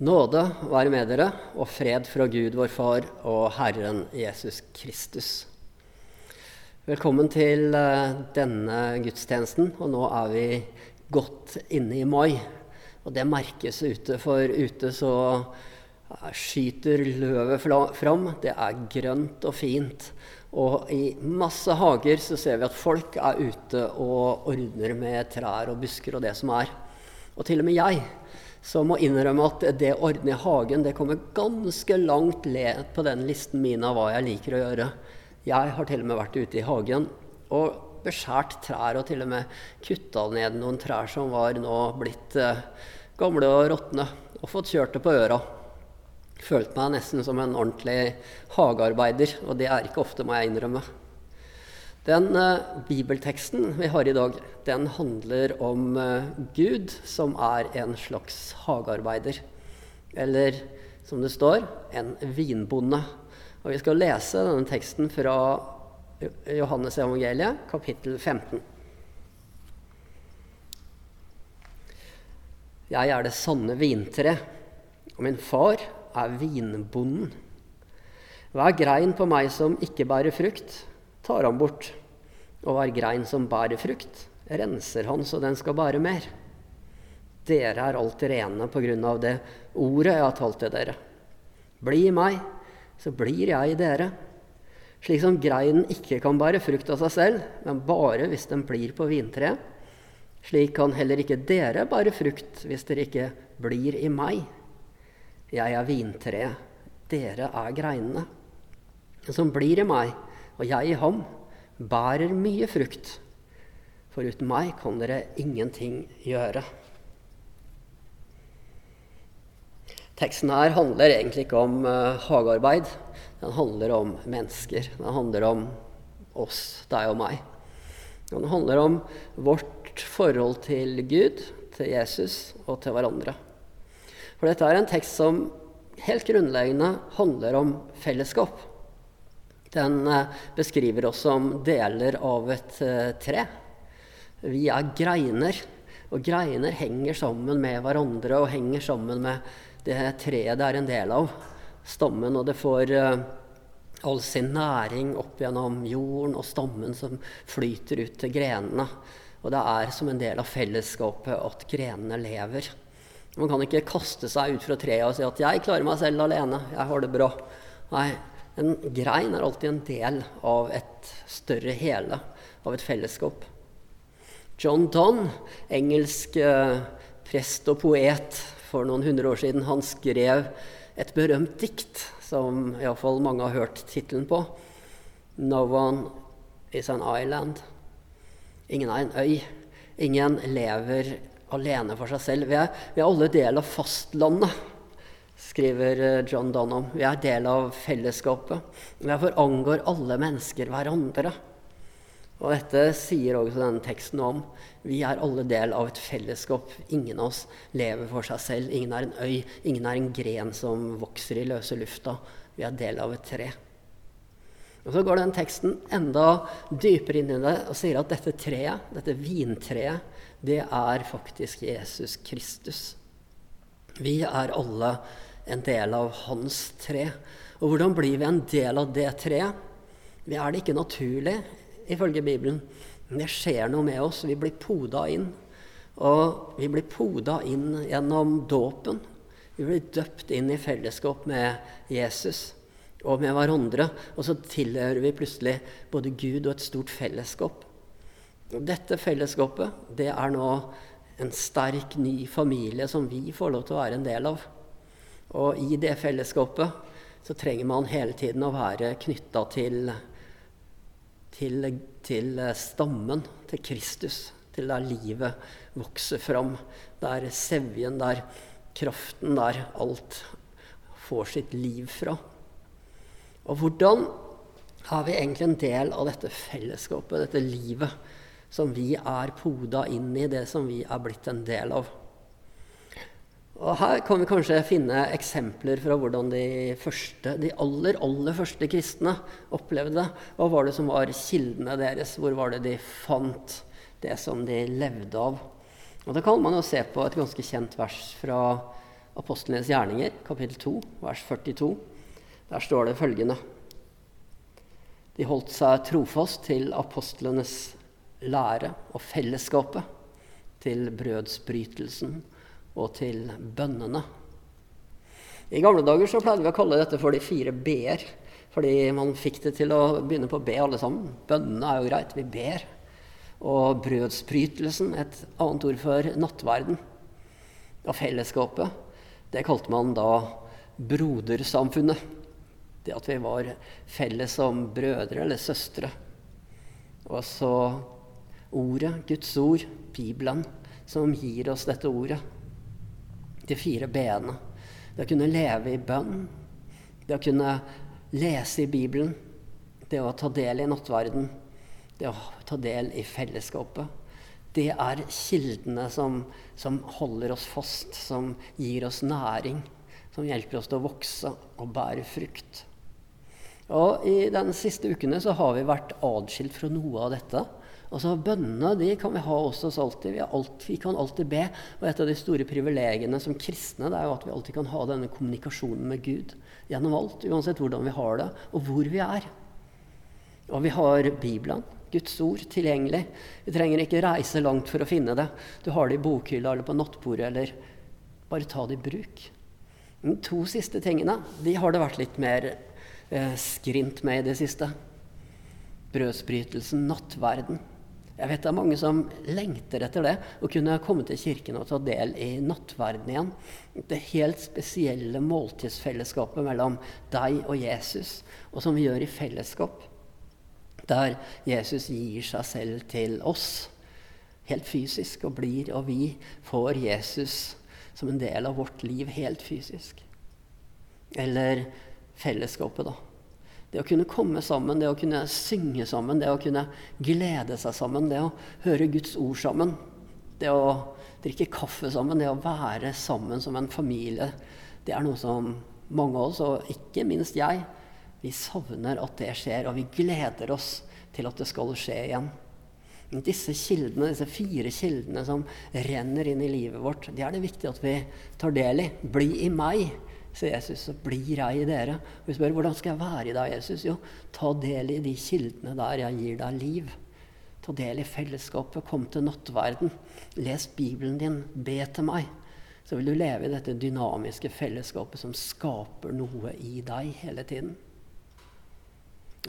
Nåde være med dere og fred fra Gud vår Far og Herren Jesus Kristus. Velkommen til eh, denne gudstjenesten. Og nå er vi godt inne i mai. Og det merkes ute, for ute så eh, skyter løvet fram. Det er grønt og fint. Og i masse hager så ser vi at folk er ute og ordner med trær og busker og det som er. Og til og med jeg så må innrømme at det å ordne hagen det kommer ganske langt ned på den listen min av hva jeg liker å gjøre. Jeg har til og med vært ute i hagen og beskjært trær, og til og med kutta ned noen trær som var nå blitt eh, gamle og råtne, og fått kjørt det på øra. Følte meg nesten som en ordentlig hagearbeider, og det er ikke ofte, må jeg innrømme. Den uh, bibelteksten vi har i dag, den handler om uh, Gud som er en slags hagearbeider. Eller som det står, en vinbonde. Og Vi skal lese denne teksten fra Johannes evangeliet, kapittel 15. Jeg er det sanne vintre, og min far er vinbonden. Hver grein på meg som ikke bærer frukt, tar han bort. Og hver grein som bærer frukt, renser han så den skal bære mer. Dere er alt rene på grunn av det ordet jeg har talt til dere. Bli i meg, så blir jeg i dere. Slik som greinen ikke kan bære frukt av seg selv, men bare hvis den blir på vintreet. Slik kan heller ikke dere bære frukt hvis dere ikke blir i meg. Jeg er vintreet, dere er greinene. Som blir i meg, og jeg i ham, bærer mye frukt. For uten meg kan dere ingenting gjøre. Teksten her handler egentlig ikke om uh, hagearbeid. Den handler om mennesker. Den handler om oss, deg og meg. Den handler om vårt forhold til Gud, til Jesus og til hverandre. For dette er en tekst som helt grunnleggende handler om fellesskap. Den eh, beskriver oss som deler av et eh, tre. Vi er greiner, og greiner henger sammen med hverandre og henger sammen med det treet det er en del av, stammen. Og det får eh, all sin næring opp gjennom jorden og stammen som flyter ut til grenene. Og det er som en del av fellesskapet at grenene lever. Man kan ikke kaste seg ut fra treet og si at 'jeg klarer meg selv alene', jeg har det bra. Nei, en grein er alltid en del av et større hele, av et fellesskap. John Donne, engelsk eh, prest og poet for noen hundre år siden, han skrev et berømt dikt som iallfall mange har hørt tittelen på. 'No one is an island'. Ingen er en øy. Ingen lever alene for seg selv. Vi er, vi er alle del av fastlandet skriver eh, John Donham. Vi er del av fellesskapet. Derfor angår alle mennesker hverandre. Og dette sier også denne teksten om. Vi er alle del av et fellesskap. Ingen av oss lever for seg selv. Ingen er en øy. Ingen er en gren som vokser i løse lufta. Vi er del av et tre. Og Så går den teksten enda dypere inn i det og sier at dette treet, dette vintreet, det er faktisk Jesus Kristus. Vi er alle en del av hans tre. Og hvordan blir vi en del av det treet? Vi er det ikke naturlig, ifølge Bibelen. Men det skjer noe med oss. Vi blir poda inn. Og vi blir poda inn gjennom dåpen. Vi blir døpt inn i fellesskap med Jesus og med hverandre. Og så tilhører vi plutselig både Gud og et stort fellesskap. Og dette fellesskapet, det er nå en sterk, ny familie som vi får lov til å være en del av. Og i det fellesskapet så trenger man hele tiden å være knytta til, til, til, stammen, til Kristus. Til der livet vokser fram. Der sevjen, der kraften, der alt får sitt liv fra. Og hvordan er vi egentlig en del av dette fellesskapet, dette livet, som vi er poda inn i, det som vi er blitt en del av? Og Her kan vi kanskje finne eksempler fra hvordan de, første, de aller, aller første kristne opplevde det. Hva var det som var kildene deres? Hvor var det de fant det som de levde av? Og Det kan man jo se på et ganske kjent vers fra Apostlenes gjerninger, kapittel 2, vers 42. Der står det følgende De holdt seg trofast til apostlenes lære og fellesskapet, til brødsbrytelsen og til bønnene. I gamle dager så pleide vi å kalle dette for de fire b-er. Fordi man fikk det til å begynne på B alle sammen. Bønnene er jo greit, vi ber. Og brødsbrytelsen, et annet ord for nattverden. Og fellesskapet, det kalte man da brodersamfunnet. Det at vi var felles som brødre eller søstre. Og så ordet, Guds ord, Bibelen, som gir oss dette ordet. De fire b-ene. Det å kunne leve i bønn. Det å kunne lese i Bibelen, det å ta del i nattverden, det å ta del i fellesskapet. Det er kildene som, som holder oss fast, som gir oss næring, som hjelper oss til å vokse og bære frukt. Og I de siste ukene så har vi vært adskilt fra noe av dette. Altså Bønnene de kan vi ha hos oss alltid. Vi, alt, vi, kan alltid be. Og et av de store privilegiene som kristne det er jo at vi alltid kan ha denne kommunikasjonen med Gud gjennom alt. Uansett hvordan vi har det, og hvor vi er. Og vi har Bibelen, Guds ord, tilgjengelig. Vi trenger ikke reise langt for å finne det. Du har det i bokhylla eller på nattbordet, eller bare ta det i bruk. De to siste tingene de har det vært litt mer eh, skrint med i det siste. Brødsbrytelsen, nattverden. Jeg vet det er mange som lengter etter det, å kunne komme til kirken og ta del i nattverden igjen. Det helt spesielle måltidsfellesskapet mellom deg og Jesus, og som vi gjør i fellesskap. Der Jesus gir seg selv til oss helt fysisk og blir, og vi får Jesus som en del av vårt liv helt fysisk. Eller fellesskapet, da. Det å kunne komme sammen, det å kunne synge sammen, det å kunne glede seg sammen, det å høre Guds ord sammen, det å drikke kaffe sammen, det å være sammen som en familie, det er noe som mange av oss, og ikke minst jeg, vi savner at det skjer, og vi gleder oss til at det skal skje igjen. Disse kildene, disse fire kildene som renner inn i livet vårt, det er det viktig at vi tar del i. Bli i meg sier Jesus, så blir jeg i dere. Og vi spør hvordan skal jeg være i deg, Jesus? Jo, ta del i de kildene der jeg gir deg liv. Ta del i fellesskapet, kom til nattverden. Les Bibelen din, be til meg. Så vil du leve i dette dynamiske fellesskapet som skaper noe i deg hele tiden.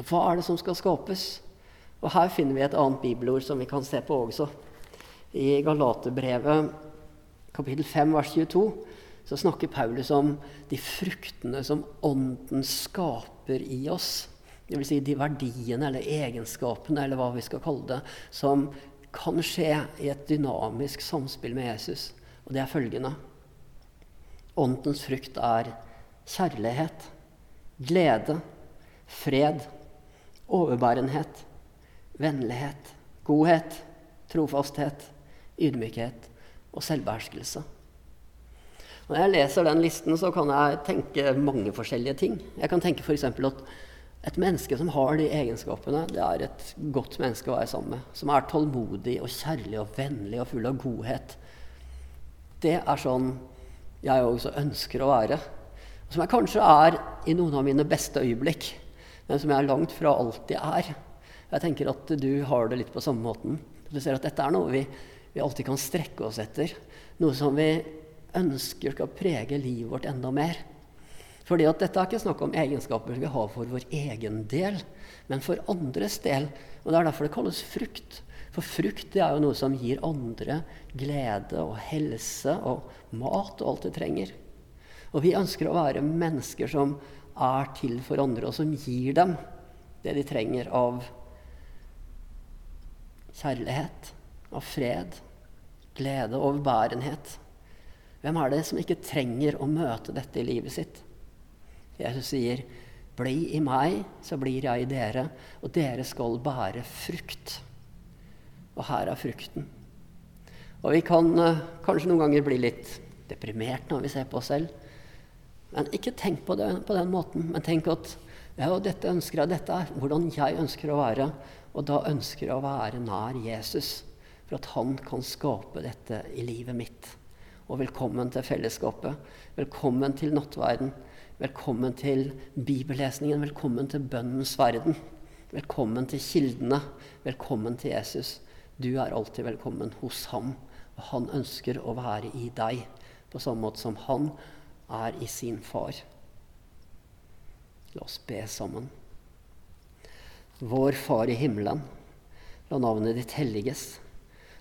Hva er det som skal skapes? Og Her finner vi et annet bibelord som vi kan se på også. I Galaterbrevet kapittel 5 vers 22 så snakker Paulus om de fruktene som Ånden skaper i oss. Dvs. Si de verdiene eller egenskapene eller hva vi skal kalle det, som kan skje i et dynamisk samspill med Jesus. Og det er følgende Åndens frukt er kjærlighet, glede, fred, overbærenhet, vennlighet, godhet, trofasthet, ydmykhet og selvbeherskelse. Når jeg leser den listen, så kan jeg tenke mange forskjellige ting. Jeg kan tenke f.eks. at et menneske som har de egenskapene, det er et godt menneske å være sammen med. Som er tålmodig og kjærlig og vennlig og full av godhet. Det er sånn jeg også ønsker å være. Som jeg kanskje er i noen av mine beste øyeblikk, men som jeg langt fra alltid er. Jeg tenker at du har det litt på samme måten. Du ser at dette er noe vi, vi alltid kan strekke oss etter. Noe som vi ønsker skal prege livet vårt enda mer. At Dette er ikke snakk om egenskaper vi har for vår egen del, men for andres del. Og Det er derfor det kalles frukt. For frukt det er jo noe som gir andre glede og helse og mat og alt de trenger. Og vi ønsker å være mennesker som er til for andre, og som gir dem det de trenger av kjærlighet, av fred, glede og overbærenhet. Hvem er det som ikke trenger å møte dette i livet sitt? Jesus sier, 'Bli i meg, så blir jeg i dere, og dere skal bære frukt.' Og her er frukten. Og vi kan uh, kanskje noen ganger bli litt deprimert når vi ser på oss selv. Men ikke tenk på det på den måten, men tenk at ja, dette ønsker jeg, dette er hvordan jeg ønsker å være. Og da ønsker jeg å være nær Jesus, for at han kan skape dette i livet mitt og velkommen til fellesskapet. Velkommen til nattverden. Velkommen til bibellesningen. Velkommen til bønnens verden. Velkommen til kildene. Velkommen til Jesus. Du er alltid velkommen hos ham, og han ønsker å være i deg på samme måte som han er i sin far. La oss be sammen. Vår Far i himmelen. La navnet ditt helliges.